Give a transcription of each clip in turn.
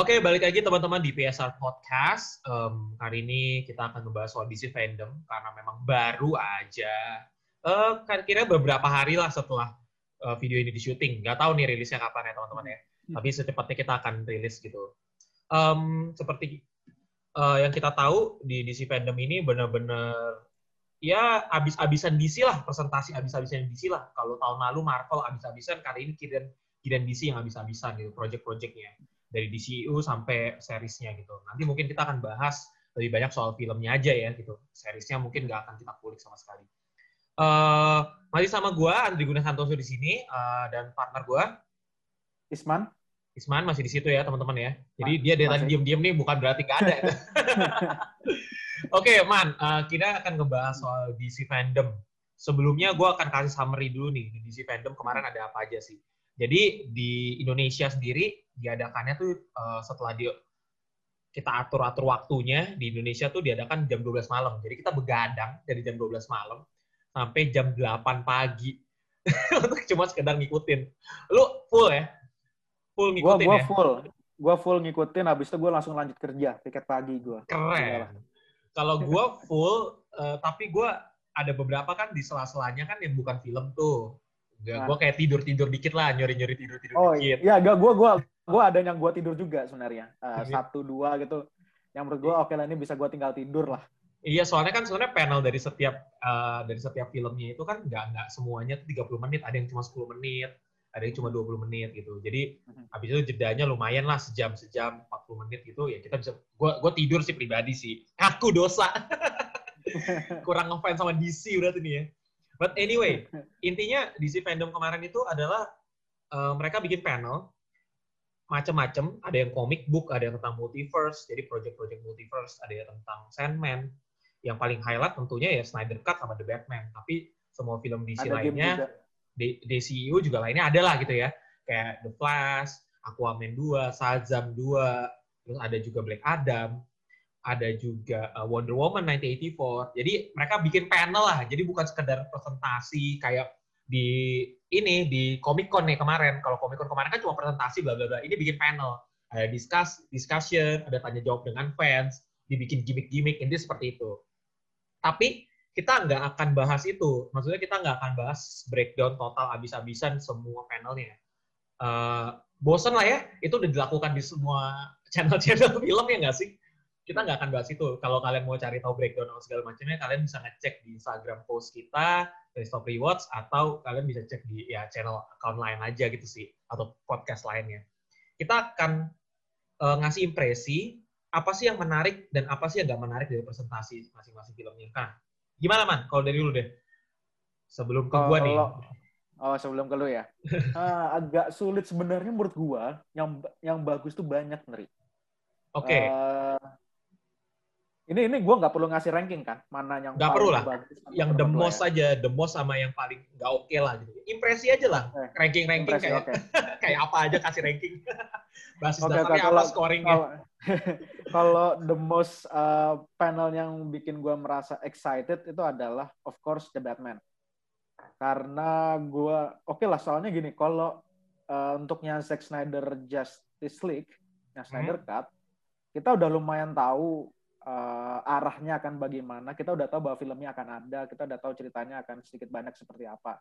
Oke, balik lagi teman-teman di PSR Podcast. Um, kali ini kita akan membahas soal DC Fandom karena memang baru aja. Uh, kira beberapa hari lah setelah uh, video ini di syuting. Nggak tahu nih rilisnya kapan ya teman-teman ya. Hmm. Tapi secepatnya kita akan rilis gitu. Um, seperti uh, yang kita tahu di DC Fandom ini benar-benar ya abis-abisan DC lah, presentasi abis-abisan DC lah. Kalau tahun lalu Marvel abis-abisan, kali ini kira kira DC yang abis-abisan gitu, project-projectnya dari DCU sampai seriesnya gitu. Nanti mungkin kita akan bahas lebih banyak soal filmnya aja ya gitu. Seriesnya mungkin nggak akan kita kulik sama sekali. Uh, masih sama gue Andri Guna Santoso di sini uh, dan partner gue Isman. Isman masih di situ ya teman-teman ya. Jadi dia dari tadi diem-diem nih bukan berarti nggak ada. Oke, okay, Man, uh, kita akan ngebahas soal DC fandom. Sebelumnya gue akan kasih summary dulu nih di DC fandom kemarin ada apa aja sih. Jadi di Indonesia sendiri diadakannya tuh uh, setelah dia kita atur-atur waktunya di Indonesia tuh diadakan jam 12 malam. Jadi kita begadang dari jam 12 malam sampai jam 8 pagi untuk cuma sekedar ngikutin. Lu full ya? Full ngikutin gua, gua ya? full. Gua full ngikutin, habis itu gue langsung lanjut kerja, tiket pagi gue. Keren. Kalau gue full, uh, tapi gue ada beberapa kan di sela-selanya kan yang bukan film tuh. Gak, nah. gue kayak tidur tidur dikit lah, nyori nyori tidur tidur oh, dikit. Oh iya, gak gue gue gue ada yang gue tidur juga sebenarnya uh, satu dua gitu. Yang menurut gue oke okay lah ini bisa gue tinggal tidur lah. Iya, soalnya kan sebenarnya panel dari setiap uh, dari setiap filmnya itu kan nggak nggak semuanya tuh 30 menit, ada yang cuma 10 menit, ada yang cuma 20 menit gitu. Jadi mm-hmm. habis itu jedanya lumayan lah sejam sejam 40 menit gitu ya kita bisa gue gue tidur sih pribadi sih. Aku dosa. Kurang ngefans sama DC udah tuh nih ya. But anyway, intinya DC fandom kemarin itu adalah uh, mereka bikin panel macam-macam. Ada yang comic book, ada yang tentang multiverse, jadi project-project multiverse, ada yang tentang Sandman. Yang paling highlight tentunya ya Snyder Cut sama The Batman. Tapi semua film DC ada lainnya, DCU juga lainnya ada lah gitu ya. Kayak The Flash, Aquaman 2, Shazam 2, terus ada juga Black Adam, ada juga uh, Wonder Woman 1984. Jadi mereka bikin panel lah. Jadi bukan sekedar presentasi kayak di ini di Comic Con nih kemarin. Kalau Comic Con kemarin kan cuma presentasi bla bla bla. Ini bikin panel. Ada discuss, discussion, ada tanya jawab dengan fans, dibikin gimmick-gimmick, ini seperti itu. Tapi kita nggak akan bahas itu. Maksudnya kita nggak akan bahas breakdown total abis-abisan semua panelnya. Uh, bosen lah ya, itu udah dilakukan di semua channel-channel film ya nggak sih? Kita nggak akan bahas itu. Kalau kalian mau cari tahu breakdown atau segala macamnya, kalian bisa ngecek di Instagram post kita, dari Stop Rewards, atau kalian bisa cek di ya channel account lain aja gitu sih, atau podcast lainnya. Kita akan uh, ngasih impresi apa sih yang menarik dan apa sih yang nggak menarik dari presentasi masing-masing filmnya. Nah, gimana man? Kalau dari dulu deh, sebelum ke gua nih. Oh, sebelum ke lu ya. uh, agak sulit sebenarnya menurut gua. Yang yang bagus tuh banyak, Neri. Oke. Okay. Uh, eh, ini ini gue nggak perlu ngasih ranking kan, mana yang nggak perlu lah. Bagus, yang the most ya. aja, the most sama yang paling nggak oke okay lah gitu. Impresi aja lah, okay. ranking ranking Impresi, kayak okay. kayak apa aja kasih ranking. Basis okay, dasarnya okay, apa scoringnya? Kalau the most uh, panel yang bikin gue merasa excited itu adalah of course the Batman. Karena gue oke okay lah soalnya gini, kalau uh, untuknya Zack Snyder Justice League, yang Snyder hmm. Cut, kita udah lumayan tahu uh, arahnya akan bagaimana, kita udah tahu bahwa filmnya akan ada, kita udah tahu ceritanya akan sedikit banyak seperti apa.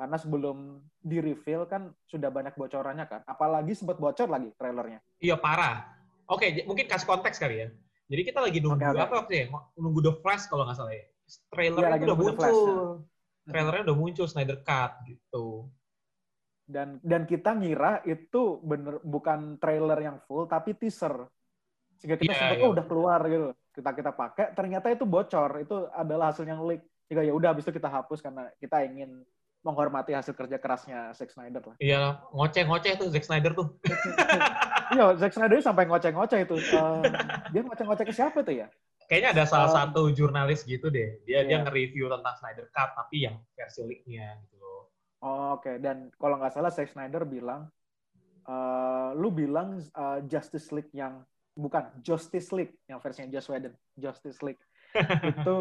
Karena sebelum di reveal kan sudah banyak bocorannya kan, apalagi sempat bocor lagi trailernya. Iya parah. Oke, mungkin kasih konteks kali ya. Jadi kita lagi nunggu okay, apa waktu ya? Nunggu The Flash kalau nggak salah ya. Trailernya ya, udah muncul. Flash, ya. Trailernya udah muncul Snyder Cut gitu. Dan dan kita ngira itu bener bukan trailer yang full tapi teaser sehingga kita yeah, sempat yeah. oh udah keluar gitu kita kita pakai ternyata itu bocor itu adalah hasil yang leak jika ya udah habis itu kita hapus karena kita ingin menghormati hasil kerja kerasnya Zack Snyder lah. Iya, ngoceh-ngoceh tuh Zack Snyder tuh. iya, Zack Snyder sampai ngoceh-ngoceh itu. Uh, dia ngoceh-ngoceh ke siapa tuh ya? Kayaknya ada salah uh, satu jurnalis gitu deh. Dia iya. dia nge-review tentang Snyder Cut tapi yang versi leak-nya gitu loh. Oh, oke. Okay. Dan kalau nggak salah Zack Snyder bilang uh, lu bilang uh, Justice League yang bukan Justice League yang versinya Joss Whedon, Justice League. itu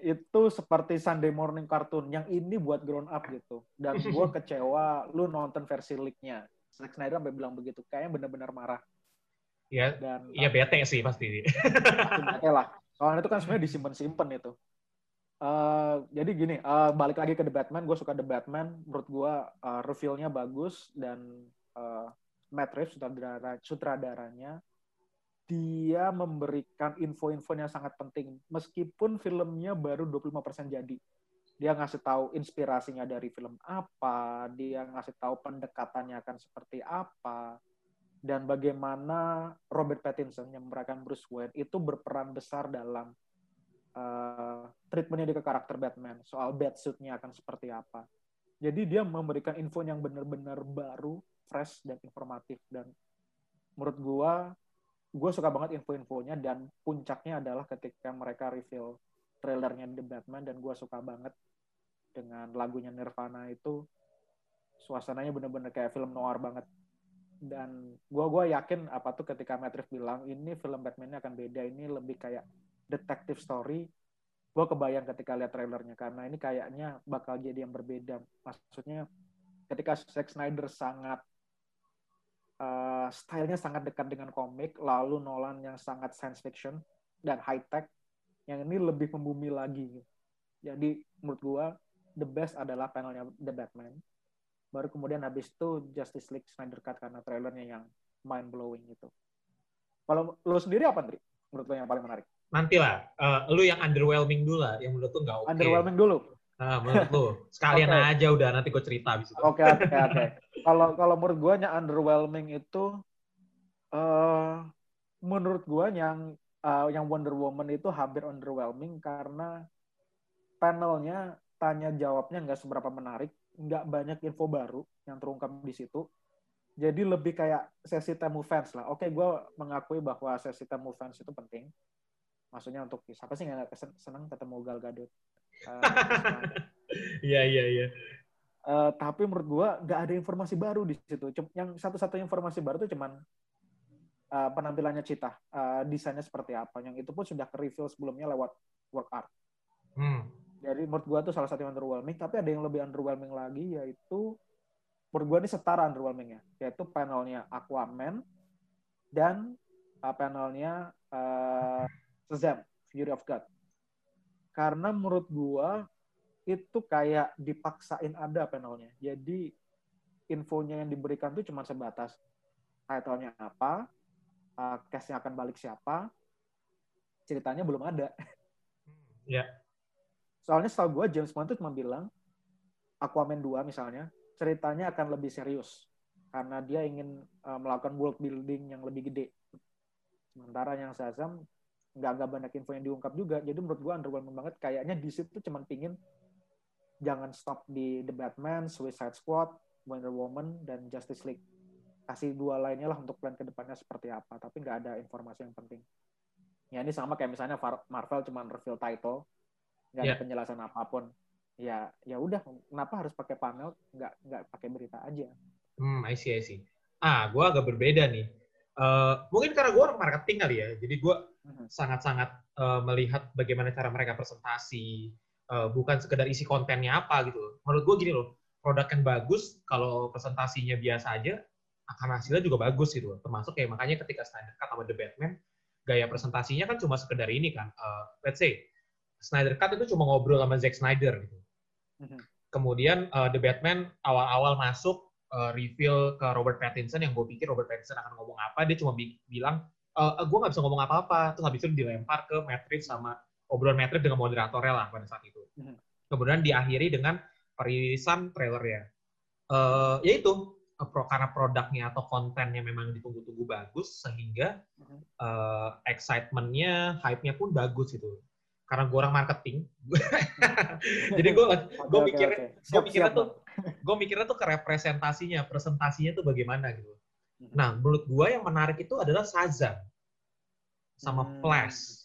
itu seperti Sunday morning cartoon yang ini buat grown up gitu. Dan gue kecewa lu nonton versi league-nya. Zack Snyder sampai bilang begitu, kayaknya benar-benar marah. Iya, dan iya bete sih pasti. Pasti bete lah. Soalnya itu kan sebenarnya disimpan-simpan itu. Uh, jadi gini, uh, balik lagi ke The Batman, gue suka The Batman. Menurut gue uh, reveal-nya bagus dan uh, Matt Reeves sutradara, sutradaranya dia memberikan info-info yang sangat penting meskipun filmnya baru 25% jadi. Dia ngasih tahu inspirasinya dari film apa, dia ngasih tahu pendekatannya akan seperti apa, dan bagaimana Robert Pattinson yang memerankan Bruce Wayne itu berperan besar dalam uh, treatmentnya dia ke karakter Batman soal batsuitnya akan seperti apa. Jadi dia memberikan info yang benar-benar baru, fresh dan informatif dan menurut gua gue suka banget info-infonya dan puncaknya adalah ketika mereka reveal trailernya The Batman dan gue suka banget dengan lagunya Nirvana itu. Suasananya bener-bener kayak film noir banget. Dan gue gua yakin apa tuh ketika Matt Reeves bilang ini film Batman-nya akan beda ini lebih kayak detective story. Gue kebayang ketika lihat trailernya karena ini kayaknya bakal jadi yang berbeda. Maksudnya ketika Zack Snyder sangat uh, stylenya sangat dekat dengan komik lalu Nolan yang sangat science fiction dan high tech yang ini lebih membumi lagi jadi menurut gue the best adalah panelnya The Batman baru kemudian habis itu Justice League Snyder Cut karena trailernya yang mind blowing itu kalau lo sendiri apa Andri menurut lo yang paling menarik nanti lah. Uh, lu yang underwhelming dulu lah, yang menurut lu nggak oke. Okay. Underwhelming dulu. Nah, menurut lu sekalian okay. aja udah nanti gue cerita abis itu. Oke oke oke. Kalau kalau menurut gue yang underwhelming itu, uh, menurut gue yang uh, yang Wonder Woman itu hampir underwhelming karena panelnya tanya jawabnya nggak seberapa menarik, nggak banyak info baru yang terungkap di situ. Jadi lebih kayak sesi temu fans lah. Oke, gue mengakui bahwa sesi temu fans itu penting maksudnya untuk siapa sih nggak seneng ketemu Gal Gadot eh, iya iya iya eh, tapi menurut gua nggak ada informasi baru di situ. Yang satu-satu informasi baru itu cuman uh, penampilannya Cita uh, desainnya seperti apa. Yang itu pun sudah ke reveal sebelumnya lewat work art. Hmm. jadi menurut gua tuh salah satu yang underwhelming. Tapi ada yang lebih underwhelming lagi yaitu menurut gua ini setara underwhelmingnya. Yaitu panelnya Aquaman dan uh, panelnya uh, Shazam, Fury of God. Karena menurut gua itu kayak dipaksain ada panelnya. Jadi infonya yang diberikan tuh cuma sebatas title-nya apa, uh, cast-nya akan balik siapa, ceritanya belum ada. Iya. Yeah. Soalnya setahu gue James Bond tuh cuma bilang Aquaman 2 misalnya, ceritanya akan lebih serius karena dia ingin uh, melakukan world building yang lebih gede. Sementara yang Shazam nggak nggak banyak info yang diungkap juga jadi menurut gue underwhelming banget kayaknya di situ cuma pingin jangan stop di The Batman, Suicide Squad, Wonder Woman dan Justice League. Kasih dua lainnya lah untuk plan ke depannya seperti apa tapi nggak ada informasi yang penting. Ya ini sama kayak misalnya Marvel cuma reveal title nggak yeah. ada penjelasan apa pun. Ya ya udah kenapa harus pakai panel? Nggak nggak pakai berita aja. Hmm I see I see. Ah gue agak berbeda nih. Uh, mungkin karena gue orang marketing kali ya jadi gue Mm-hmm. sangat-sangat uh, melihat bagaimana cara mereka presentasi, uh, bukan sekedar isi kontennya apa gitu. Menurut gue gini loh, produk yang bagus kalau presentasinya biasa aja akan hasilnya juga bagus gitu. Termasuk kayak makanya ketika Snyder Cut sama The Batman, gaya presentasinya kan cuma sekedar ini kan. Uh, let's say Snyder Cut itu cuma ngobrol sama Zack Snyder gitu. Mm-hmm. Kemudian uh, The Batman awal-awal masuk uh, reveal ke Robert Pattinson yang gue pikir Robert Pattinson akan ngomong apa, dia cuma bi bilang uh, eh, gue nggak bisa ngomong apa-apa terus habis itu dilempar ke Matrix sama obrolan Matrix dengan moderatornya lah pada saat itu hmm. kemudian diakhiri dengan perilisan trailernya uh, yaitu pro, karena produknya atau kontennya memang ditunggu-tunggu bagus sehingga uh, excitementnya hype-nya pun bagus gitu karena gue orang marketing jadi gue gue mikir gue mikirnya tuh gue mikirnya tuh ke representasinya presentasinya tuh bagaimana gitu Hmm. Nah, menurut gue yang menarik itu adalah Shazam sama hmm. Flash.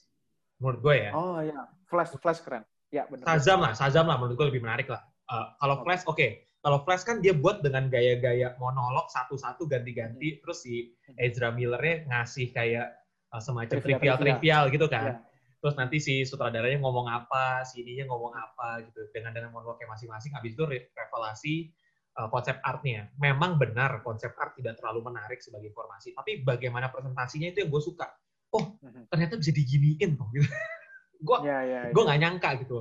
Menurut gue ya. Oh iya, Flash Flash keren. Ya benar. Shazam lah, Shazam lah menurut gue lebih menarik lah. Uh, kalau Flash oke, okay. kalau Flash kan dia buat dengan gaya-gaya monolog satu-satu ganti-ganti, hmm. terus si hmm. Ezra Millernya ngasih kayak uh, semacam trivial-trivial gitu kan. Yeah. Terus nanti si sutradaranya ngomong apa, si ininya ngomong apa gitu dengan dengan monolognya masing-masing. Habis itu revelasi uh, konsep artnya. Memang benar konsep art tidak terlalu menarik sebagai informasi, tapi bagaimana presentasinya itu yang gue suka. Oh, mhm. ternyata bisa diginiin tuh. Gitu. gue ya, ya. gue nggak nyangka gitu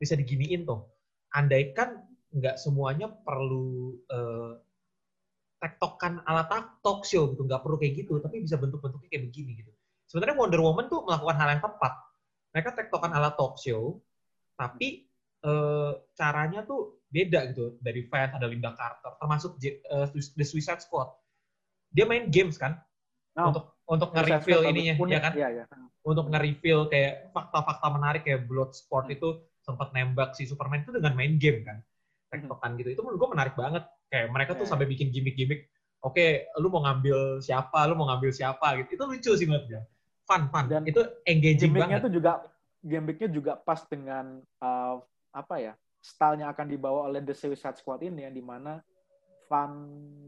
bisa diginiin tuh. Andaikan nggak semuanya perlu uh, tektokan ala talk show gitu, nggak perlu kayak gitu, tapi bisa bentuk-bentuknya kayak begini gitu. Sebenarnya Wonder Woman tuh melakukan hal yang tepat. Mereka tektokan ala talk show, tapi uh, caranya tuh beda gitu dari fans ada Linda Carter termasuk uh, The Suicide Squad dia main games kan oh. untuk untuk nge-reveal ininya ya kan ya, ya. untuk nge-reveal kayak fakta-fakta menarik kayak Bloodsport hmm. itu sempat nembak si Superman itu dengan main game kan tektokan hmm. gitu itu menurut gue menarik banget kayak mereka tuh yeah. sampai bikin gimmick-gimmick oke okay, lu mau ngambil siapa lu mau ngambil siapa gitu itu lucu sih menurut gue fun fun dan itu engaging banget tuh juga gimmicknya juga pas dengan uh, apa ya stylenya akan dibawa oleh The Suicide Squad ini yang di mana fun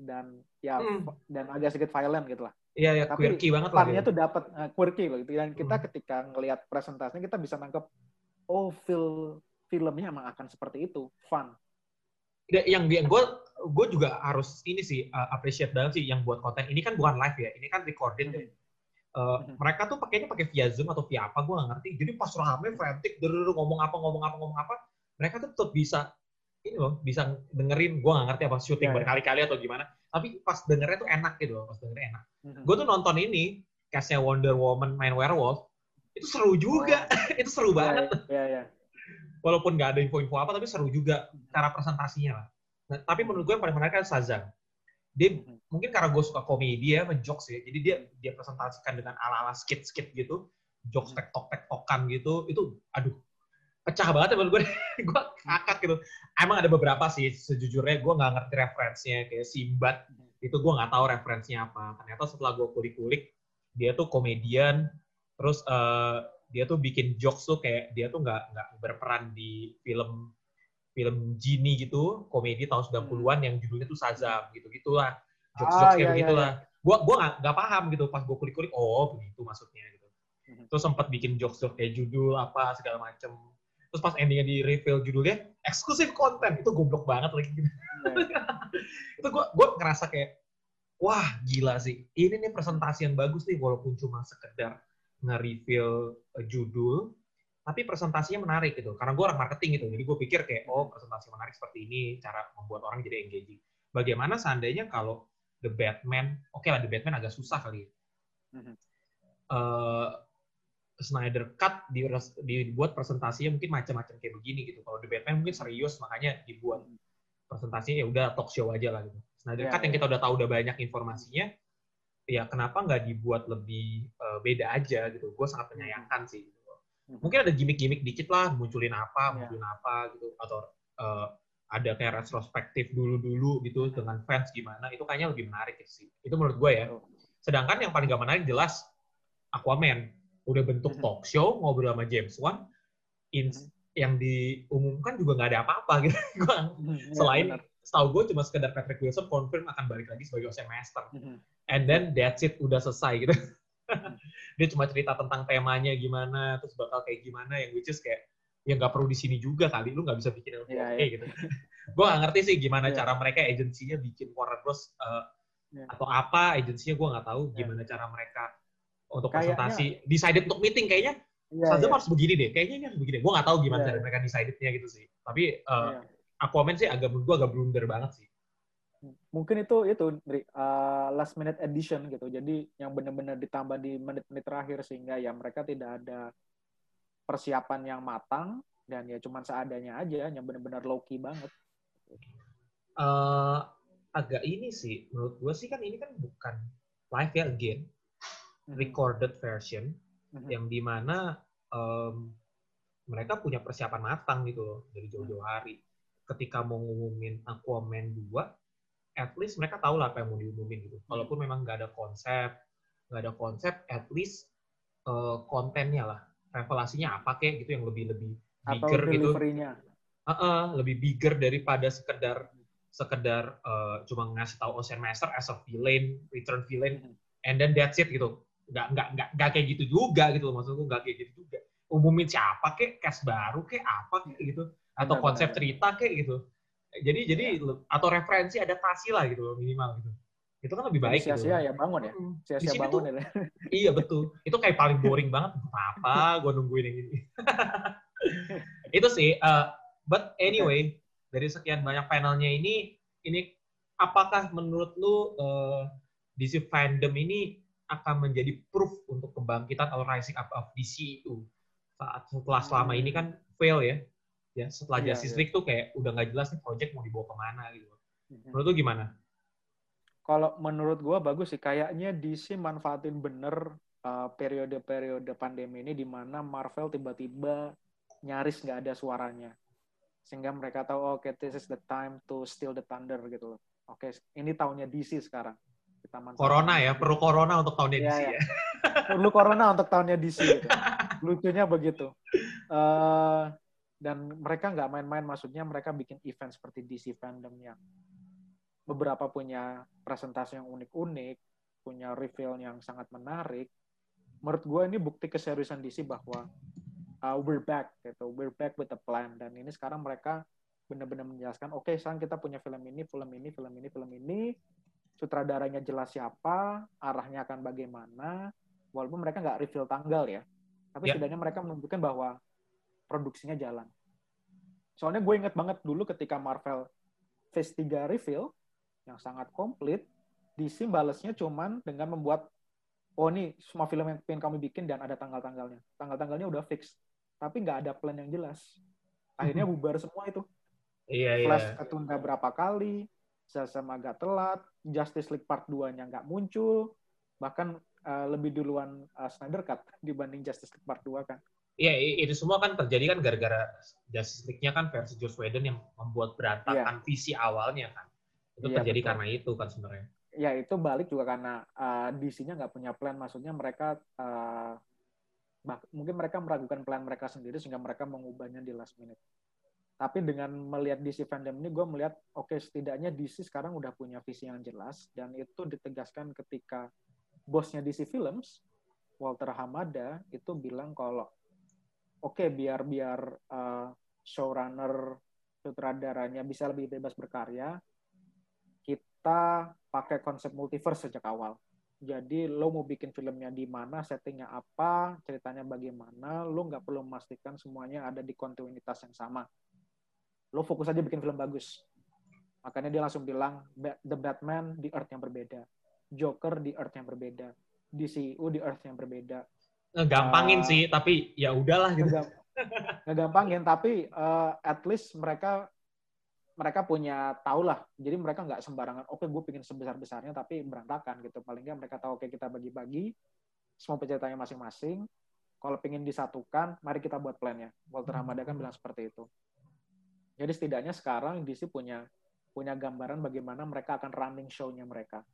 dan ya hmm. dan agak sedikit violent gitu lah. Iya, ya, Tapi quirky banget lah. Funnya tuh dapat uh, quirky loh gitu. Dan kita hmm. ketika ngelihat presentasinya kita bisa nangkep oh feel filmnya emang akan seperti itu, fun. Yang dia gue gue juga harus ini sih uh, appreciate banget sih yang buat konten ini kan bukan live ya, ini kan recorded hmm. Uh, hmm. mereka tuh pakainya pakai via Zoom atau via apa gue gak ngerti. Jadi pas rame frantic, ngomong apa ngomong apa ngomong apa, mereka tuh tetap bisa ini loh bisa dengerin gue nggak ngerti apa syuting yeah. berkali-kali atau gimana tapi pas dengernya tuh enak gitu loh pas dengernya enak mm-hmm. gue tuh nonton ini castnya Wonder Woman main werewolf itu seru juga oh. itu seru yeah, banget yeah, yeah. walaupun nggak ada info-info apa tapi seru juga cara presentasinya lah nah, tapi menurut gue yang paling menarik kan Shazam dia mm-hmm. mungkin karena gue suka komedi ya menjokes ya jadi dia dia presentasikan dengan ala-ala skit-skit gitu jokes mm-hmm. tektok tektokan gitu itu aduh pecah banget ya menurut gue gue kakak gitu. Emang ada beberapa sih sejujurnya gue nggak ngerti referensinya kayak Simbat itu gue nggak tahu referensinya apa. Ternyata setelah gue kulik-kulik dia tuh komedian terus uh, dia tuh bikin jokes tuh kayak dia tuh nggak nggak berperan di film film Genie gitu komedi tahun 90-an yang judulnya tuh Shazam gitu gitulah jokes-jokes ah, kayak iya, begitulah. iya. gue nggak nggak paham gitu pas gue kulik-kulik oh begitu maksudnya gitu. Hmm. terus sempat bikin jokes-jokes kayak judul apa segala macem terus pas endingnya di reveal judulnya eksklusif konten. Itu goblok banget lagi gitu. itu gue gue ngerasa kayak wah gila sih. Ini nih presentasi yang bagus nih walaupun cuma sekedar nge-reveal uh, judul tapi presentasinya menarik gitu. Karena gue orang marketing gitu. Jadi gue pikir kayak oh presentasi menarik seperti ini cara membuat orang jadi engaging. Bagaimana seandainya kalau The Batman oke okay lah The Batman agak susah kali uh, Snyder Cut di, dibuat presentasinya mungkin macam-macam kayak begini gitu. Kalau The Batman mungkin serius makanya dibuat presentasinya ya udah talk show aja lah gitu. Snyder yeah, Cut yeah. yang kita udah tahu udah banyak informasinya, ya kenapa nggak dibuat lebih uh, beda aja gitu. Gue sangat menyayangkan sih. Gitu. Mungkin ada gimmick-gimmick dikit lah, munculin apa, yeah. munculin apa gitu, atau uh, ada kayak retrospektif dulu-dulu gitu dengan fans gimana, itu kayaknya lebih menarik sih. Itu menurut gue ya. Sedangkan yang paling gak menarik jelas Aquaman udah bentuk mm-hmm. talk show ngobrol sama James Wan in, mm-hmm. yang diumumkan juga nggak ada apa-apa gitu gua, mm-hmm. selain setahu gue cuma sekedar Patrick Wilson confirm akan balik lagi sebagai Ocean Master and then that's it udah selesai gitu dia cuma cerita tentang temanya gimana terus bakal kayak gimana yang which is kayak ya nggak perlu di sini juga kali lu nggak bisa bikin yang yeah, yeah. gitu gue nggak ngerti sih gimana yeah. cara mereka agensinya bikin Warner Bros uh, yeah. atau apa agensinya gue nggak tahu gimana yeah. cara mereka untuk presentasi. Decided untuk meeting kayaknya. Yeah, Shazam yeah. harus begini deh. Kayaknya ini harus begini gue nggak tahu gimana yeah. cara mereka decidednya gitu sih. Tapi uh, yeah. Aquaman sih agak menurut gue agak blunder banget sih. Mungkin itu itu uh, last minute edition gitu. Jadi yang benar-benar ditambah di menit-menit terakhir sehingga ya mereka tidak ada persiapan yang matang dan ya cuman seadanya aja yang benar-benar low key banget. Uh, agak ini sih. Menurut gue sih kan ini kan bukan live ya again. Recorded version mm-hmm. yang di mana um, mereka punya persiapan matang gitu loh dari jauh-jauh hari. Ketika mau ngumumin Aquaman 2, at least mereka tahu lah apa yang mau diumumin gitu. Mm-hmm. Walaupun memang nggak ada konsep, nggak ada konsep, at least uh, kontennya lah, revelasinya apa kayak gitu yang lebih lebih bigger Atau gitu. Uh -uh, lebih bigger daripada sekedar sekedar uh, cuma ngasih tahu Ocean Master as a villain, return villain, and then that's it gitu nggak nggak nggak nggak kayak gitu juga gitu loh maksudku nggak kayak gitu juga. Umumin siapa kek cast baru kek apa kek gitu. Atau konsep cerita kek gitu. Jadi jadi atau referensi adaptasi lah gitu minimal gitu. Itu kan lebih baik sia-sia gitu. ya bangun ya? Sia-sia bangun tuh, ya? Iya betul. Itu kayak paling boring banget. Apa gue nungguin yang ini. Itu sih uh, but anyway dari sekian banyak panelnya ini ini apakah menurut lu uh, DC fandom ini akan menjadi proof untuk kebangkitan atau rising up of DC itu. Saat setelah selama ini kan fail ya. Ya setelah yeah, Justice yeah. League tuh kayak udah nggak jelas nih project mau dibawa ke mana gitu. Mhm. menurut lu gimana? Kalau menurut gue bagus sih. Kayaknya DC manfaatin bener uh, periode-periode pandemi ini di mana Marvel tiba-tiba nyaris nggak ada suaranya. Sehingga mereka tahu oh, oke okay, this is the time to steal the thunder gitu loh. Oke okay, ini tahunnya DC sekarang kita manfaatin corona ya perlu corona untuk tahunnya ya, DC ya, ya. perlu corona untuk tahunnya DC gitu. lucunya begitu uh, dan mereka nggak main-main maksudnya mereka bikin event seperti DC fandom yang beberapa punya presentasi yang unik-unik, punya reveal yang sangat menarik. Menurut gue ini bukti keseriusan DC bahwa uh, we're back gitu, we're back with a plan. Dan ini sekarang mereka benar-benar menjelaskan, oke okay, sekarang kita punya film ini, film ini, film ini, film ini, sutradaranya jelas siapa, arahnya akan bagaimana, walaupun mereka nggak reveal tanggal ya, tapi yeah. setidaknya mereka menunjukkan bahwa produksinya jalan. Soalnya gue inget banget dulu ketika Marvel Phase 3 reveal, yang sangat komplit, DC balesnya cuman dengan membuat oh ini semua film yang pengen kami bikin dan ada tanggal-tanggalnya. Tanggal-tanggalnya udah fix. Tapi nggak ada plan yang jelas. Akhirnya bubar semua itu. Iya, iya. Flash ketunda berapa kali, Shazam agak telat, Justice League Part 2-nya nggak muncul, bahkan uh, lebih duluan uh, Snyder Cut dibanding Justice League Part 2 kan. Iya, itu semua kan terjadi kan gara-gara Justice League-nya kan versi Joss Whedon yang membuat berantakan yeah. visi awalnya kan. Itu iya, terjadi betul. karena itu kan sebenarnya. Ya itu balik juga karena uh, DC-nya nggak punya plan, maksudnya mereka uh, mungkin mereka meragukan plan mereka sendiri sehingga mereka mengubahnya di last minute. Tapi dengan melihat DC fandom ini, gue melihat oke okay, setidaknya DC sekarang udah punya visi yang jelas dan itu ditegaskan ketika bosnya DC Films, Walter Hamada itu bilang kalau oke okay, biar biar uh, showrunner sutradaranya bisa lebih bebas berkarya, kita pakai konsep multiverse sejak awal. Jadi lo mau bikin filmnya di mana, settingnya apa, ceritanya bagaimana, lo nggak perlu memastikan semuanya ada di kontinuitas yang sama. Lo fokus aja bikin film bagus. Makanya dia langsung bilang, The Batman di Earth yang berbeda, Joker di Earth yang berbeda, DCU di Earth yang berbeda. Ngegampangin uh, sih, tapi ya udahlah gitu. Ngegampangin, tapi uh, at least mereka mereka punya tahu lah. Jadi mereka nggak sembarangan oke okay, gue pengen sebesar besarnya tapi berantakan gitu. Paling nggak mereka tahu oke okay, kita bagi-bagi semua penceritanya masing-masing. Kalau pengen disatukan mari kita buat plannya. Walter Hamada kan bilang seperti itu jadi setidaknya sekarang DC punya punya gambaran bagaimana mereka akan running show-nya mereka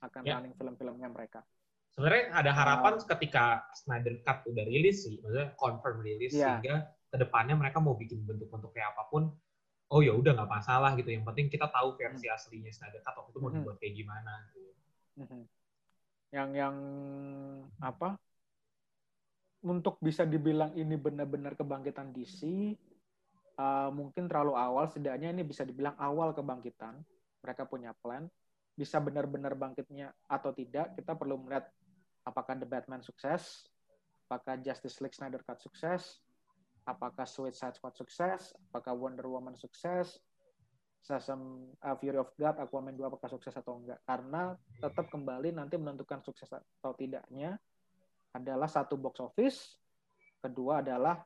akan ya. running film-filmnya mereka sebenarnya ada harapan uh, ketika Snyder Cut udah rilis sih maksudnya confirm rilis ya. sehingga ke depannya mereka mau bikin bentuk-bentuk kayak apa pun oh ya udah nggak masalah gitu yang penting kita tahu versi hmm. aslinya Snyder Cut waktu itu mau hmm. dibuat kayak gimana gitu. Hmm. yang yang apa untuk bisa dibilang ini benar-benar kebangkitan DC uh, mungkin terlalu awal setidaknya ini bisa dibilang awal kebangkitan mereka punya plan bisa benar-benar bangkitnya atau tidak kita perlu melihat apakah The Batman sukses apakah Justice League Snyder Cut sukses apakah Suicide Squad sukses, apakah Wonder Woman sukses, Shazam uh, Fury of God, Aquaman 2 apakah sukses atau enggak. Karena tetap kembali nanti menentukan sukses atau tidaknya adalah satu box office, kedua adalah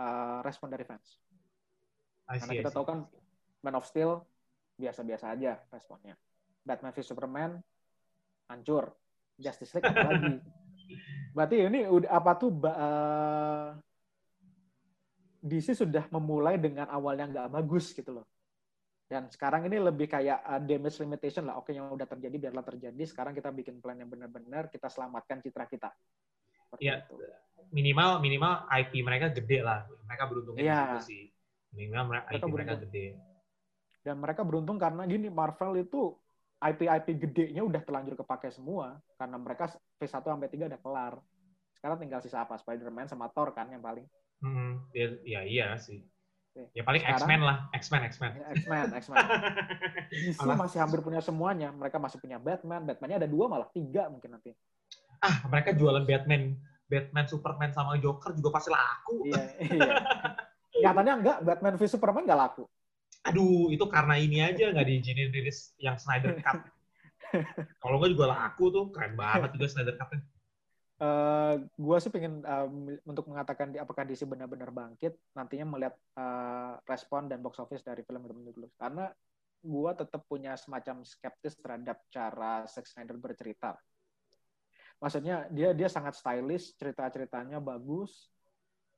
uh, respon dari fans. Karena kita tahu kan Man of Steel biasa-biasa aja responnya. Batman vs Superman hancur. Justice League lagi. Berarti ini udah apa tuh uh, DC sudah memulai dengan awal yang nggak bagus gitu loh. Dan sekarang ini lebih kayak uh, damage limitation lah. Oke, yang udah terjadi biarlah terjadi. Sekarang kita bikin plan yang benar-benar kita selamatkan citra kita. Iya. Minimal minimal IP mereka gede lah. Mereka beruntungnya ya. gitu sih. Minimal mereka IP beruntung. mereka gede. Dan mereka beruntung karena gini Marvel itu IP-IP gedenya udah terlanjur kepake semua karena mereka phase 1 sampai 3 udah kelar. Sekarang tinggal sisa apa? Spider-Man sama Thor kan yang paling. Hmm, ya, ya iya sih. Ya paling X-Men lah, X-Men, X-Men. X-Men, X-Men. DC masih hampir punya semuanya. Mereka masih punya Batman. Batmannya ada dua malah tiga mungkin nanti. Ah, mereka jualan Batman, Batman, Superman sama Joker juga pasti laku. Iya, iya. Nyatanya enggak, Batman v Superman nggak laku. Aduh, itu karena ini aja nggak diizinin rilis yang Snyder Cut. Kalau nggak juga laku tuh, keren banget juga Snyder Cut-nya. Uh, eh, gue sih pengen uh, untuk mengatakan di, apakah DC benar-benar bangkit nantinya melihat uh, respon dan box office dari film itu dulu karena gue tetap punya semacam skeptis terhadap cara Zack Snyder bercerita maksudnya dia dia sangat stylish cerita ceritanya bagus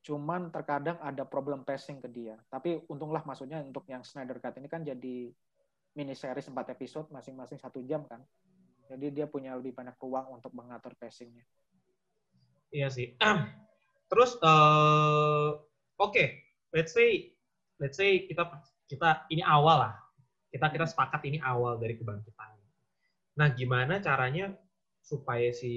cuman terkadang ada problem pacing ke dia tapi untunglah maksudnya untuk yang Snyder Cut ini kan jadi mini series 4 episode masing-masing satu jam kan jadi dia punya lebih banyak ruang untuk mengatur pacingnya Iya sih. Terus uh, oke, okay. let's say let's say kita kita ini awal lah. Kita kita sepakat ini awal dari kebangkitan. Nah, gimana caranya supaya si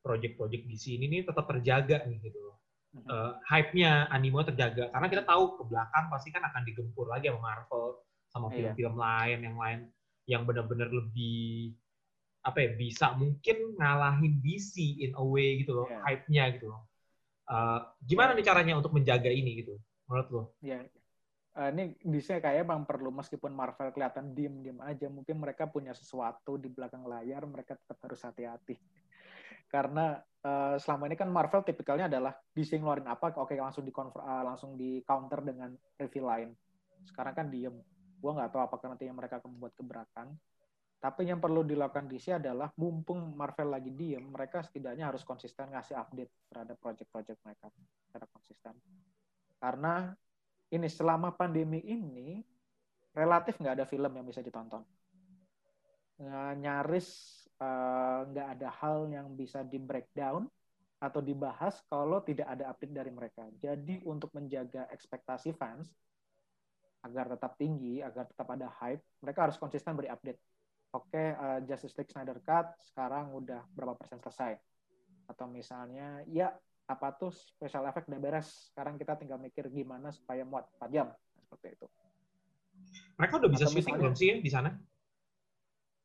project-project di sini nih tetap terjaga nih gitu. Uh, hype-nya, animo terjaga. Karena kita tahu ke belakang pasti kan akan digempur lagi sama Marvel, sama iya. film-film iya. lain yang lain yang benar-benar lebih apa ya bisa mungkin ngalahin DC in a way gitu loh yeah. hype-nya gitu loh uh, gimana nih caranya untuk menjaga ini gitu menurut lo? Iya. Yeah. Uh, ini DC kayak emang perlu meskipun Marvel kelihatan diem-diem aja mungkin mereka punya sesuatu di belakang layar mereka tetap harus hati-hati karena uh, selama ini kan Marvel tipikalnya adalah DC ngeluarin apa oke langsung di uh, langsung di counter dengan review lain sekarang kan diem gua nggak tahu apakah nanti yang mereka akan membuat gebrakan tapi yang perlu dilakukan DC adalah mumpung Marvel lagi diem, mereka setidaknya harus konsisten ngasih update terhadap project-project mereka secara konsisten. Karena ini selama pandemi ini relatif nggak ada film yang bisa ditonton. Nyaris eh, nggak uh, ada hal yang bisa di breakdown atau dibahas kalau tidak ada update dari mereka. Jadi untuk menjaga ekspektasi fans agar tetap tinggi, agar tetap ada hype, mereka harus konsisten beri update. Oke okay, uh, eh, Justice League Snyder Cut sekarang udah berapa persen selesai? Atau misalnya ya apa tuh special effect udah beres? Sekarang kita tinggal mikir gimana supaya muat 4 jam seperti itu. Mereka udah bisa syuting belum sih di sana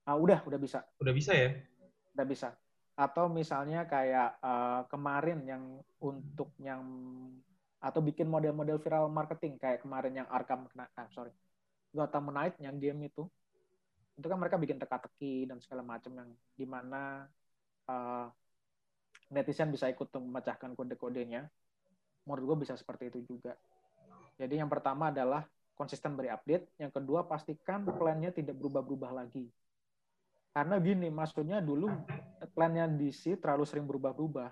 uh, udah udah bisa udah bisa ya udah bisa atau misalnya kayak uh, kemarin yang untuk yang atau bikin model-model viral marketing kayak kemarin yang Arkham ah, sorry Gotham Knight yang game itu itu kan mereka bikin teka-teki dan segala macam yang di mana uh, netizen bisa ikut memecahkan kode-kodenya. Menurut gue bisa seperti itu juga. Jadi yang pertama adalah konsisten beri update. Yang kedua pastikan plannya tidak berubah-berubah lagi. Karena gini, maksudnya dulu plannya DC terlalu sering berubah-berubah.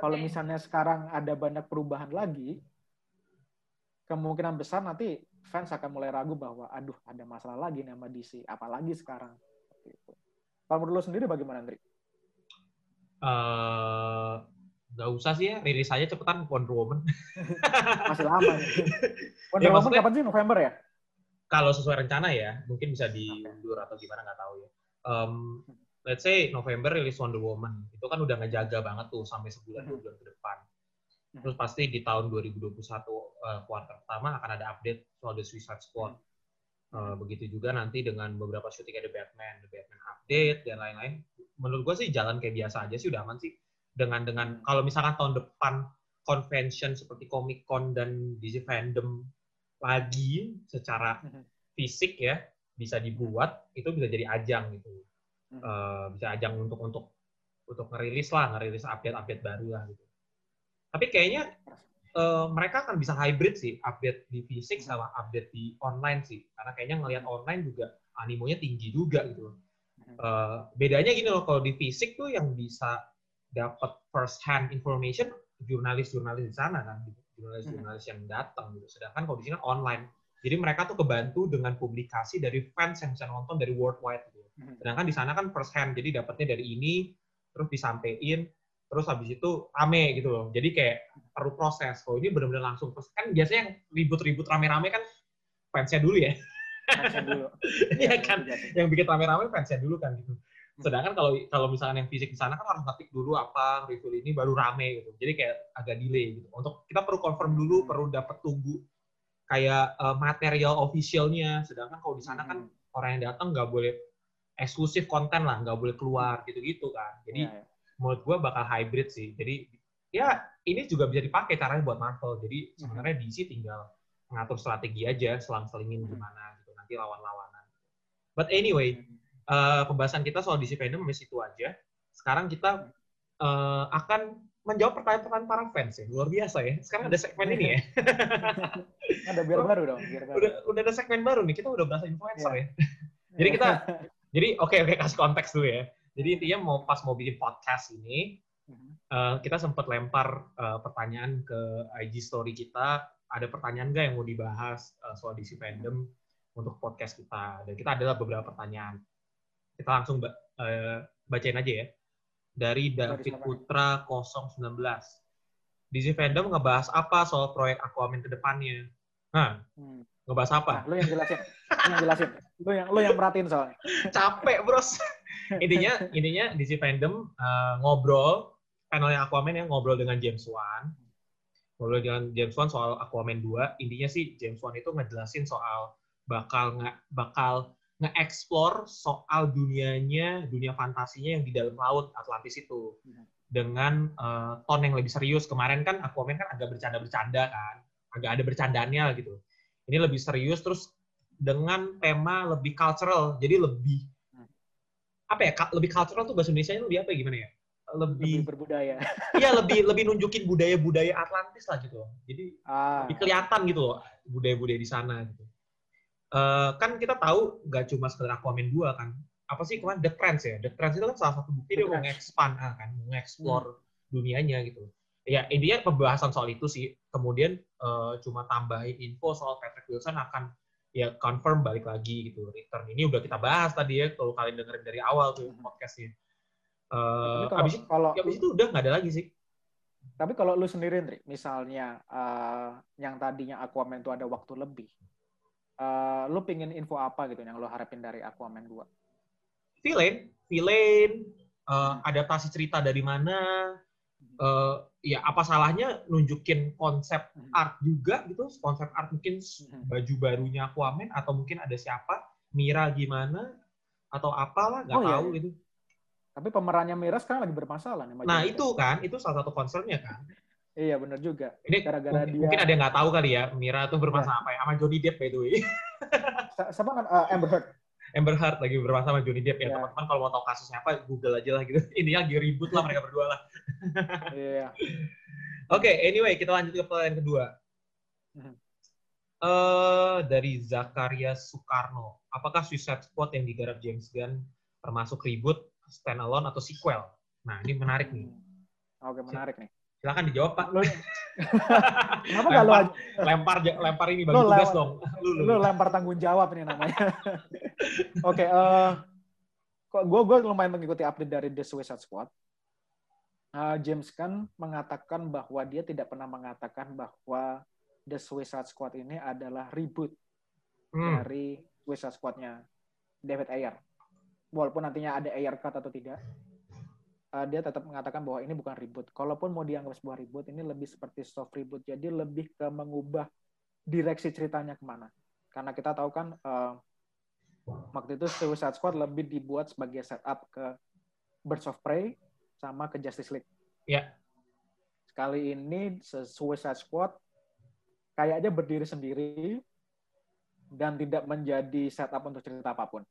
Kalau misalnya sekarang ada banyak perubahan lagi, kemungkinan besar nanti fans akan mulai ragu bahwa aduh ada masalah lagi nih sama DC apalagi sekarang gitu. kalau menurut lo sendiri bagaimana Andri? Uh, nggak usah sih ya rilis aja cepetan Wonder Woman masih lama nih Wonder ya, Woman kapan sih November ya kalau sesuai rencana ya mungkin bisa diundur okay. atau gimana nggak tahu ya um, let's say November rilis Wonder Woman itu kan udah ngejaga banget tuh sampai sebulan dua bulan ke depan Hmm. Terus pasti di tahun 2021 uh, kuartal pertama akan ada update soal The Suicide Squad. Uh, begitu juga nanti dengan beberapa syuting ada Batman, The Batman update dan lain-lain. Menurut gue sih jalan kayak biasa aja sih udah aman sih. Dengan dengan kalau misalkan tahun depan convention seperti Comic Con dan DC Fandom lagi secara fisik ya bisa dibuat itu bisa jadi ajang gitu. Uh, bisa ajang untuk untuk untuk ngerilis lah, ngerilis update-update baru lah gitu. Tapi kayaknya uh, mereka akan bisa hybrid sih, update di fisik sama update di online sih. Karena kayaknya ngelihat online juga animonya tinggi juga gitu. Uh, bedanya gini loh, kalau di fisik tuh yang bisa dapat first hand information jurnalis-jurnalis di sana kan, gitu. jurnalis-jurnalis yang datang gitu. Sedangkan kalau di sini kan online, jadi mereka tuh kebantu dengan publikasi dari fans yang bisa nonton dari worldwide gitu. Sedangkan di sana kan first hand, jadi dapatnya dari ini, terus disampaikan terus habis itu rame gitu loh. Jadi kayak perlu proses. Kalau ini benar-benar langsung proses. Kan biasanya yang ribut-ribut rame-rame kan fansnya dulu ya. Fansnya dulu. Iya kan. Yang bikin rame-rame fansnya dulu kan gitu. Hmm. Sedangkan kalau kalau misalnya yang fisik di sana kan harus ngetik dulu apa review ini baru rame gitu. Jadi kayak agak delay gitu. Untuk kita perlu confirm dulu, hmm. perlu dapat tunggu kayak uh, material officialnya. Sedangkan kalau di sana kan hmm. orang yang datang nggak boleh eksklusif konten lah, nggak boleh keluar gitu-gitu kan. Jadi yeah, yeah. menurut gue bakal hybrid sih. Jadi ya ini juga bisa dipakai caranya buat Marvel. Jadi hmm. sebenarnya DC tinggal ngatur strategi aja, selang-selingin hmm. gimana gitu nanti lawan-lawanan. But anyway, uh, pembahasan kita soal DC fandom masih itu aja. Sekarang kita uh, akan menjawab pertanyaan-pertanyaan para fans ya. Luar biasa ya. Sekarang ada segmen ini ya. ada biar baru dong. Biar baru. Udah, udah ada segmen baru nih. Kita udah berasa influencer yeah. ya. jadi kita, jadi oke okay, oke okay, kasih konteks dulu ya. Jadi intinya mau pas mau bikin podcast ini, uh, kita sempat lempar uh, pertanyaan ke IG story kita. Ada pertanyaan nggak yang mau dibahas uh, soal DC fandom untuk podcast kita? Dan kita adalah beberapa pertanyaan. Kita langsung uh, bacain aja ya dari David Putra 019. DC Fandom ngebahas apa soal proyek Aquaman ke depannya? Nah, hmm. ngebahas apa? Nah, lu yang jelasin. lu yang jelasin. Lu yang lu yang merhatiin soalnya. Capek, Bros. intinya intinya DC Fandom uh, ngobrol panelnya Aquaman yang ngobrol dengan James Wan. Ngobrol dengan James Wan soal Aquaman 2. Intinya sih James Wan itu ngejelasin soal bakal nggak bakal nge-explore soal dunianya, dunia fantasinya yang di dalam laut Atlantis itu. Hmm. Dengan uh, tone yang lebih serius. Kemarin kan Aquaman kan agak bercanda-bercanda kan. Agak ada bercandanya gitu. Ini lebih serius, terus dengan tema lebih cultural. Jadi lebih, apa ya, lebih cultural tuh bahasa Indonesia lebih apa ya, gimana ya? Lebih, lebih berbudaya. Iya, lebih lebih nunjukin budaya-budaya Atlantis lah gitu. Jadi ah. lebih kelihatan gitu loh budaya-budaya di sana gitu uh, kan kita tahu nggak cuma sekedar Aquaman 2 kan. Apa sih kemarin The Trends ya? The Trends itu kan salah satu bukti dia mau nge-expand ah, kan, mau nge-explore hmm. dunianya gitu. Ya intinya pembahasan soal itu sih. Kemudian uh, cuma tambahin info soal Patrick Wilson akan ya confirm balik lagi gitu return ini udah kita bahas tadi ya kalau kalian dengerin dari awal tuh hmm. podcastnya uh, kalau, abis, kalau, abis itu udah nggak ada lagi sih tapi kalau lu sendiri Ndri, misalnya uh, yang tadinya Aquaman itu ada waktu lebih uh, lu pingin info apa gitu yang lu harapin dari Aquaman 2? Villain, villain, uh, adaptasi cerita dari mana, uh, ya apa salahnya nunjukin konsep hmm. art juga gitu, konsep art mungkin hmm. baju barunya Aquaman atau mungkin ada siapa, Mira gimana atau apalah nggak oh, iya, tahu iya. gitu. Tapi pemerannya Mira sekarang lagi bermasalah nih. Nah itu kan, itu salah satu concernnya kan. Iya benar juga. Ini gara-gara dia mungkin ada yang nggak tahu kali ya Mira tuh bermasalah ya. apa ya sama Johnny Depp by the way. Sama kan uh, Amber Heard. Amber Heard lagi bermasalah sama Johnny Depp ya. ya. Teman-teman kalau mau tahu kasusnya apa Google aja lah gitu. Ini lagi ribut lah mereka berdua lah. Iya. Oke, okay, anyway kita lanjut ke pertanyaan kedua. Uh, dari Zakaria Soekarno, apakah Suicide Squad yang digarap James Gunn termasuk reboot, standalone atau sequel? Nah ini menarik nih. Oke menarik nih. Silakan dijawab Pak. Lu, Kenapa lempar, aja? lempar lempar ini bagi lu tugas dong. Lu, lu, lu lempar tanggung jawab ini namanya. Oke, okay, uh, eh, gue gue lumayan mengikuti update dari The Suicide Squad. Uh, James Gunn mengatakan bahwa dia tidak pernah mengatakan bahwa The Suicide Squad ini adalah reboot hmm. dari Suicide Squad-nya David Ayer. Walaupun nantinya ada Ayer cut atau tidak, uh, dia tetap mengatakan bahwa ini bukan reboot. Kalaupun mau dianggap sebuah reboot, ini lebih seperti soft reboot. Jadi lebih ke mengubah direksi ceritanya ke mana. Karena kita tahu kan uh, waktu itu Suicide Squad lebih dibuat sebagai setup ke Birds of Prey sama ke Justice League. Ya. Yeah. Kali ini Suicide Squad kayaknya berdiri sendiri dan tidak menjadi setup untuk cerita apa pun.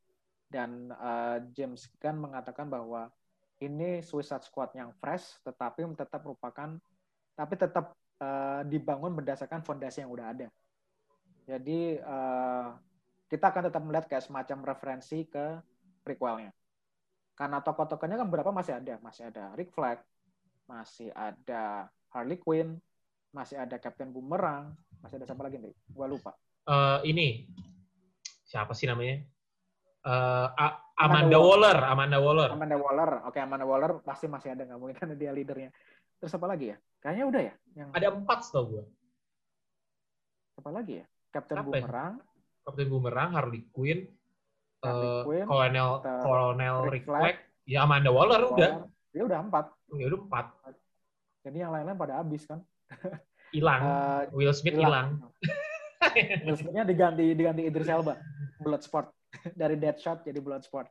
Dan uh, James Gunn mengatakan bahwa ini Suicide Squad yang fresh, tetapi tetap merupakan, tapi tetap uh, dibangun berdasarkan fondasi yang udah ada. Jadi uh, kita akan tetap melihat kayak semacam referensi ke prequelnya. Karena tokoh-tokohnya kan berapa masih ada, masih ada Rick Flag, masih ada Harley Quinn, masih ada Captain Boomerang, masih ada siapa lagi nih? Gua lupa. Uh, ini siapa sih namanya? Uh, Amanda, Amanda Waller. Amanda Waller. Amanda Waller. Oke, Amanda Waller pasti masih ada nggak mungkin karena dia leadernya. Terus apa lagi ya? Kayaknya udah ya. Yang... Ada empat setahu gue. Apa lagi ya? Captain apa ya? Boomerang. Ya? Captain Boomerang, Harley Quinn, Harley uh, Quinn Colonel Colonel Rick Flag, ya Amanda Waller, Waller udah. Dia udah empat. Ya udah empat. Jadi yang lain-lain pada habis kan. Hilang. uh, Will Smith hilang. Will Smith-nya diganti diganti Idris Elba, Bloodsport dari Deadshot jadi Bloodsport.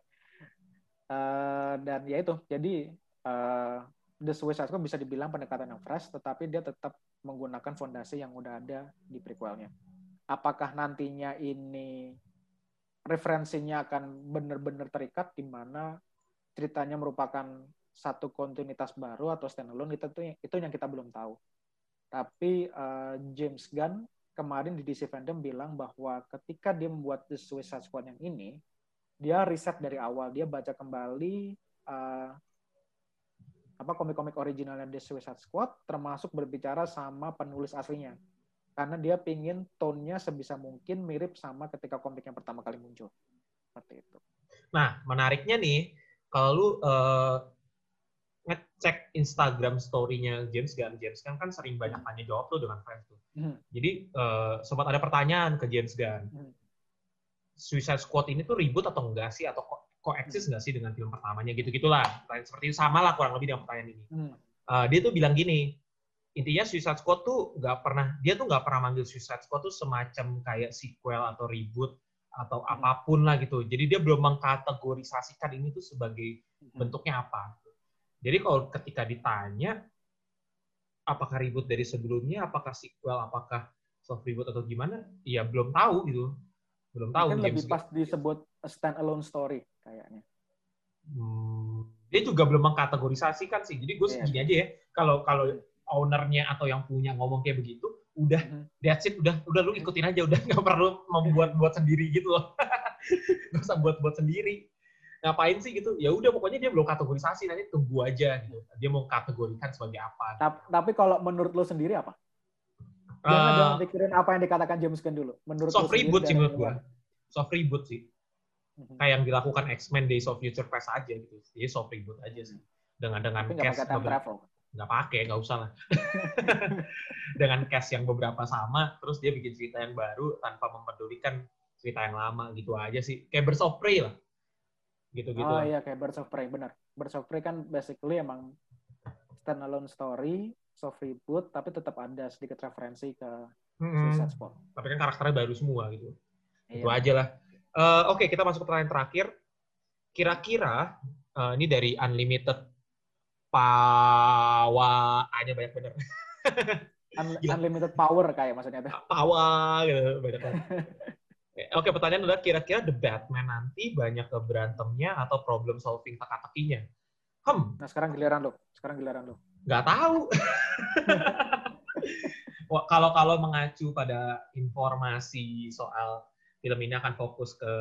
Uh, dan ya itu, jadi uh, The Suicide Squad bisa dibilang pendekatan yang fresh, tetapi dia tetap menggunakan fondasi yang udah ada di prequelnya. Apakah nantinya ini referensinya akan benar-benar terikat di mana ceritanya merupakan satu kontinuitas baru atau standalone itu itu yang kita belum tahu. Tapi uh, James Gunn kemarin di DC Fandom bilang bahwa ketika dia membuat The Suicide Squad yang ini, dia riset dari awal, dia baca kembali uh, apa komik-komik originalnya The Suicide Squad termasuk berbicara sama penulis aslinya. Karena dia pingin tone-nya sebisa mungkin mirip sama ketika komik yang pertama kali muncul. Seperti itu. Nah menariknya nih kalau lu uh, ngecek Instagram story-nya James Gunn, James Gunn kan sering banyak tanya jawab tuh dengan fans tuh. Hmm. Jadi uh, sempat ada pertanyaan ke James Gunn. Hmm. Suicide Squad ini tuh ribut atau enggak sih atau koeksis nggak sih dengan film pertamanya gitu gitulah seperti itu sama lah kurang lebih dengan pertanyaan ini hmm. uh, dia tuh bilang gini intinya Suicide Squad tuh nggak pernah dia tuh nggak pernah manggil Suicide Squad tuh semacam kayak sequel atau reboot atau hmm. apa pun lah gitu jadi dia belum mengkategorisasikan ini tuh sebagai hmm. bentuknya apa jadi kalau ketika ditanya apakah reboot dari sebelumnya apakah sequel apakah soft reboot atau gimana ya belum tahu gitu belum tahu Mungkin lebih pas disebut stand alone story kayaknya. Hmm, dia juga belum mengkategorisasikan sih. Jadi gue yeah. segini aja ya. Kalau kalau ownernya atau yang punya ngomong kayak begitu, udah mm -hmm. that's it, udah udah lu ikutin aja, udah nggak perlu membuat buat sendiri gitu loh. Gak usah buat buat sendiri. Ngapain sih gitu? Ya udah pokoknya dia belum kategorisasi, nanti tunggu aja gitu. Dia mau kategorikan sebagai apa. Tapi, tapi kalau menurut lo sendiri apa? Jangan, uh, jangan pikirin apa yang dikatakan James Gunn dulu. Menurut soft reboot sih menurut gue. Soft reboot sih hmm kayak yang dilakukan X-Men Days of Future Past aja gitu. Jadi soft reboot aja sih. Dengan dengan Tapi cast beberapa, nggak pakai, nggak usah lah. dengan cast yang beberapa sama, terus dia bikin cerita yang baru tanpa mempedulikan cerita yang lama gitu aja sih. Kayak Birds of Prey lah. Gitu-gitu. Oh iya, kayak Birds of Prey, benar. Birds of Prey kan basically emang standalone story, soft reboot, tapi tetap ada sedikit referensi ke hmm, Suicide Squad. Tapi kan karakternya baru semua gitu. Iya. Itu aja lah. Uh, Oke, okay, kita masuk ke pertanyaan terakhir. Kira-kira uh, ini dari Unlimited Pawa A-nya banyak bener. Un unlimited power kayak maksudnya. Pawa gitu banyak Oke, pertanyaan adalah kira-kira The Batman nanti banyak ke berantemnya atau problem solving teka-tekinya? Hmm. Nah, sekarang giliran lo. Sekarang giliran lo. Gak tahu. kalau kalau mengacu pada informasi soal film ini akan fokus ke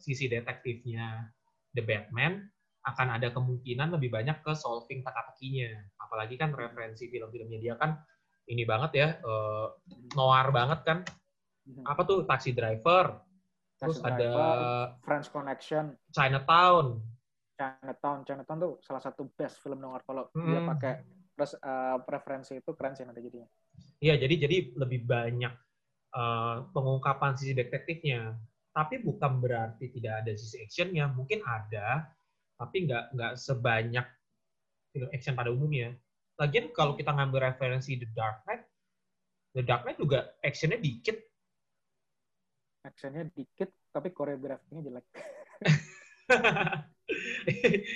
sisi detektifnya The Batman, akan ada kemungkinan lebih banyak ke solving teka-tekinya. Apalagi kan referensi film-filmnya dia kan ini banget ya, uh, noir banget kan. Mhm. Apa tuh Taxi Driver, terus Taxi ada French Connection, Chinatown. Chinatown, Chinatown tuh salah satu best film noir kalau hmm. dia pakai terus uh, preferensi itu keren sih nanti jadinya. Iya, jadi jadi lebih banyak uh, pengungkapan sisi detektifnya. Tapi bukan berarti tidak ada sisi actionnya. Mungkin ada, tapi nggak nggak sebanyak film action pada umumnya. Lagian kalau kita ngambil referensi The Dark Knight, The Dark Knight juga actionnya dikit. Actionnya dikit, tapi koreografinya jelek.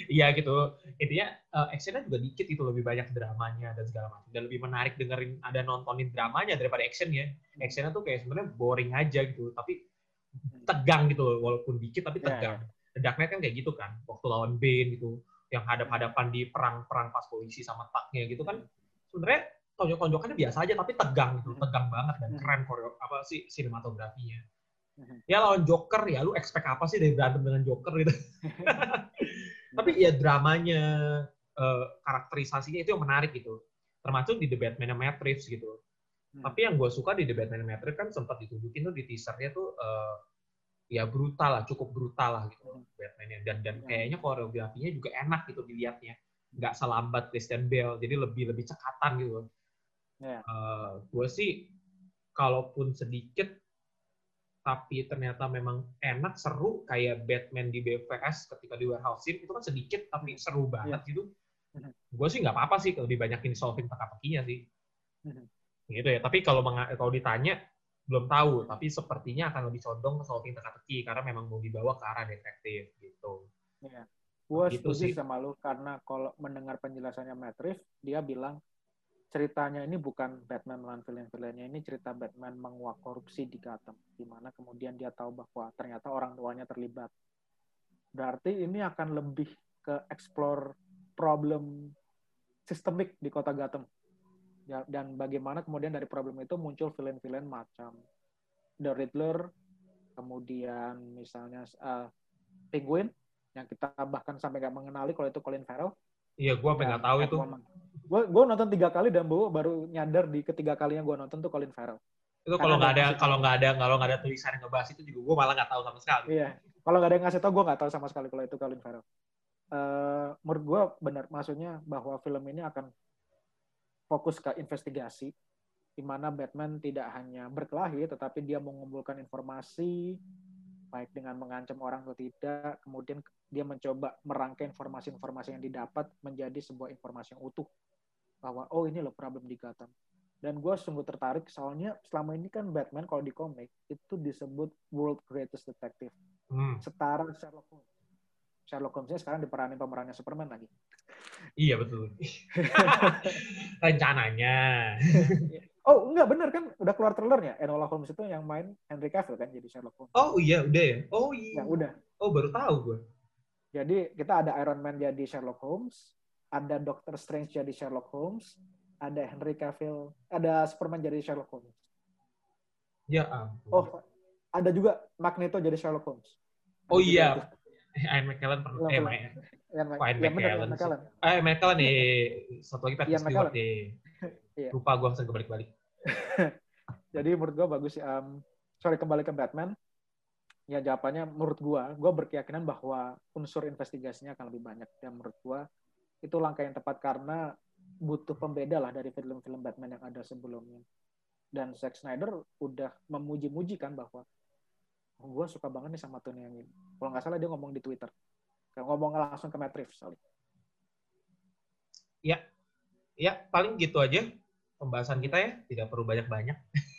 Iya gitu. Intinya uh, actionnya juga dikit itu lebih banyak dramanya dan segala macam. Dan lebih menarik dengerin ada nontonin dramanya daripada actionnya. Actionnya tuh kayak sebenarnya boring aja gitu. Tapi tegang gitu walaupun dikit tapi iya, tegang. Yeah. The Dark Knight kan kayak gitu kan. Waktu lawan Bane gitu. Yang hadap-hadapan di perang-perang pas polisi sama taknya gitu kan. Sebenarnya tonjok-tonjokannya biasa aja tapi tegang gitu. Tegang banget dan keren koreo apa sih sinematografinya ya lawan Joker ya lu expect apa sih dari berantem dengan Joker gitu tapi ya dramanya uh, karakterisasinya itu yang menarik gitu termasuk di The Batman Matt Reeves gitu hmm. tapi yang gue suka di The Batman Matt Reeves kan sempat ditunjukin tuh di teasernya tuh uh, ya brutal lah cukup brutal lah gitu hmm. Batman-nya dan dan hmm. kayaknya koreografinya juga enak gitu dilihatnya nggak selambat Christian Bale jadi lebih lebih cekatan gitu yeah. Ya. uh, gue sih kalaupun sedikit tapi ternyata memang enak seru kayak Batman di BVS ketika di warehouse scene itu kan sedikit tapi hmm. seru banget yeah. gitu hmm. gue sih nggak apa-apa sih lebih banyak ini solving teka-tekinya sih hmm. gitu ya tapi kalau kalau ditanya belum tahu, tapi sepertinya akan lebih condong ke solving teka-teki karena memang mau dibawa ke arah detektif gitu. Iya. Gue gitu setuju sih. sama lu karena kalau mendengar penjelasannya Matt Reeves, dia bilang ceritanya ini bukan Batman melawan villain-villainnya, ini cerita Batman menguak korupsi di Gotham, di mana kemudian dia tahu bahwa ternyata orang tuanya terlibat. Berarti ini akan lebih ke explore problem sistemik di kota Gotham ya, dan bagaimana kemudian dari problem itu muncul villain-villain macam The Riddler, kemudian misalnya uh, Penguin yang kita bahkan sampai nggak mengenali kalau itu Colin Farrell. Iya, gue sampai nggak tahu itu. Gue gue nonton tiga kali dan baru baru nyadar di ketiga kalinya gue nonton tuh Colin Farrell. Itu kalau nggak ada kalau nggak ada kalau nggak ada tulisan yang ngebahas itu juga gue malah nggak tahu sama sekali. Iya, kalau nggak ada yang ngasih tau gue nggak tahu sama sekali kalau itu Colin Farrell. Uh, menurut gue benar maksudnya bahwa film ini akan fokus ke investigasi, di mana Batman tidak hanya berkelahi, tetapi dia mengumpulkan informasi, baik dengan mengancam orang atau tidak, kemudian dia mencoba merangkai informasi-informasi yang didapat menjadi sebuah informasi yang utuh. Bahwa, oh ini loh problem di Gotham. Dan gue sungguh tertarik, soalnya selama ini kan Batman kalau di komik, itu disebut world greatest detective. Hmm. Setara Sherlock Holmes. Sherlock Holmes-nya sekarang diperanin pemerannya Superman lagi. Iya betul. Rencananya. oh enggak bener kan udah keluar trailernya Enola Holmes itu yang main Henry Cavill kan jadi Sherlock Holmes. Oh iya udah ya. Oh iya. Ya udah. Oh baru tahu gue. Jadi kita ada Iron Man jadi Sherlock Holmes, ada Doctor Strange jadi Sherlock Holmes, ada Henry Cavill, ada Superman jadi Sherlock Holmes. Ya ampun. Oh, ada juga Magneto jadi Sherlock Holmes. Oh iya. Ian McKellen pernah. Eh, Ian, Ian McKellen. McKellen. Eh, McKellen nih. Satu lagi Patrick Stewart nih. Iya. Lupa gue langsung kebalik-balik. Jadi menurut gue bagus. Um, sorry, kembali ke Batman. Ya jawabannya menurut gue, gue berkeyakinan bahwa unsur investigasinya akan lebih banyak. Dan menurut gue itu langkah yang tepat karena butuh pembeda lah dari film-film Batman yang ada sebelumnya. Dan Zack Snyder udah memuji-muji kan bahwa gue suka banget nih sama Tony yang ini. Kalau nggak salah dia ngomong di Twitter. Kayak ngomong langsung ke Matt Reeves. Ya, ya paling gitu aja pembahasan kita ya. Tidak perlu banyak-banyak.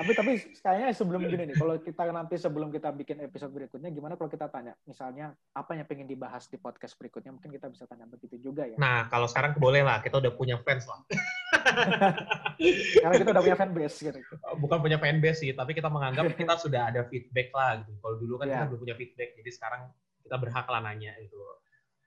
tapi tapi kayaknya sebelum gini nih, kalau kita nanti sebelum kita bikin episode berikutnya, gimana kalau kita tanya, misalnya apa yang pengen dibahas di podcast berikutnya, mungkin kita bisa tanya begitu juga ya. Nah, kalau sekarang boleh lah, kita udah punya fans lah. Karena kita udah punya fanbase gitu. Bukan punya fanbase sih, tapi kita menganggap kita sudah ada feedback lah gitu. Kalau dulu kan yeah. kita belum punya feedback, jadi sekarang kita berhak lah nanya itu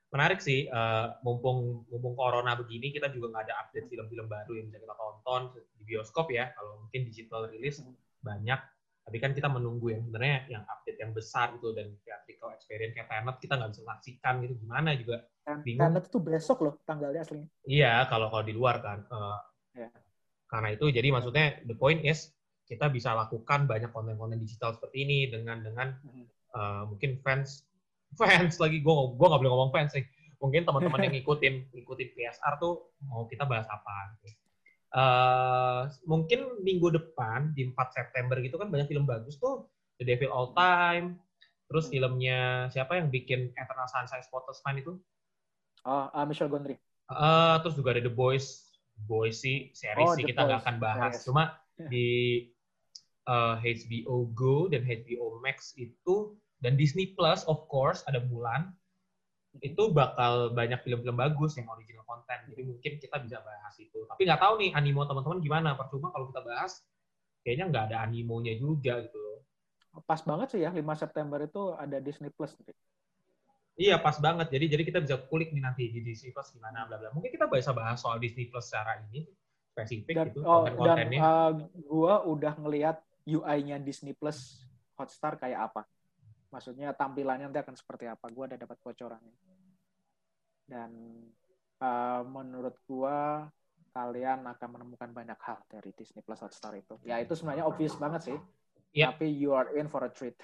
menarik sih uh, mumpung mumpung corona begini kita juga nggak ada update film-film baru yang bisa kita tonton di bioskop ya kalau mungkin digital rilis banyak tapi kan kita menunggu yang sebenarnya yang update yang besar itu dan theatrical experience kayak Tenet kita nggak bisa saksikan gitu gimana juga bingung. Tenet itu besok loh tanggalnya aslinya. Iya kalau kalau di luar kan. Uh, yeah. Karena itu jadi maksudnya the point is kita bisa lakukan banyak konten-konten digital seperti ini dengan dengan uh, mungkin fans fans lagi. Gue gue nggak boleh ngomong fans sih. Mungkin teman-teman yang ngikutin ngikutin PSR tuh mau kita bahas apa uh, mungkin minggu depan di 4 September gitu kan banyak film bagus tuh. The Devil All Time terus hmm. filmnya siapa yang bikin Eternal Sunshine Spotless Mind itu? Oh uh, Michel Gondry. Uh, terus juga ada The Boys Boys sih series oh, sih kita nggak akan bahas. Yes. cuma di uh, HBO Go dan HBO Max itu dan Disney Plus of course ada Mulan itu bakal banyak film-film bagus yang original konten jadi mungkin kita bisa bahas itu tapi nggak tahu nih animo teman-teman gimana percuma kalau kita bahas kayaknya nggak ada animonya juga gitu loh pas banget sih ya 5 September itu ada Disney Plus. Iya pas banget. Jadi jadi kita bisa kulik nih nanti di Disney Plus gimana bla bla. Mungkin kita bisa bahas soal Disney Plus secara ini spesifik dan, gitu oh, konten-kontennya. Dan uh, gua udah ngelihat UI-nya Disney Plus Hotstar kayak apa. Maksudnya tampilannya nanti akan seperti apa? Gue ada dapat bocorannya. Dan uh, menurut gue kalian akan menemukan banyak hal dari Disney Plus Hotstar itu. Ya itu sebenarnya obvious banget sih. Yeah. Tapi you are in for a treat.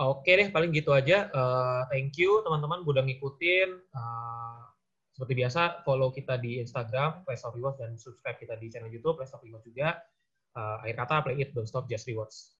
Oke deh, paling gitu aja. Uh, thank you teman-teman udah ngikutin. Uh, seperti biasa, follow kita di Instagram, Play Stop Rewards, dan subscribe kita di channel YouTube, Play Stop Rewards juga. Uh, akhir kata, play it, don't stop, just rewards.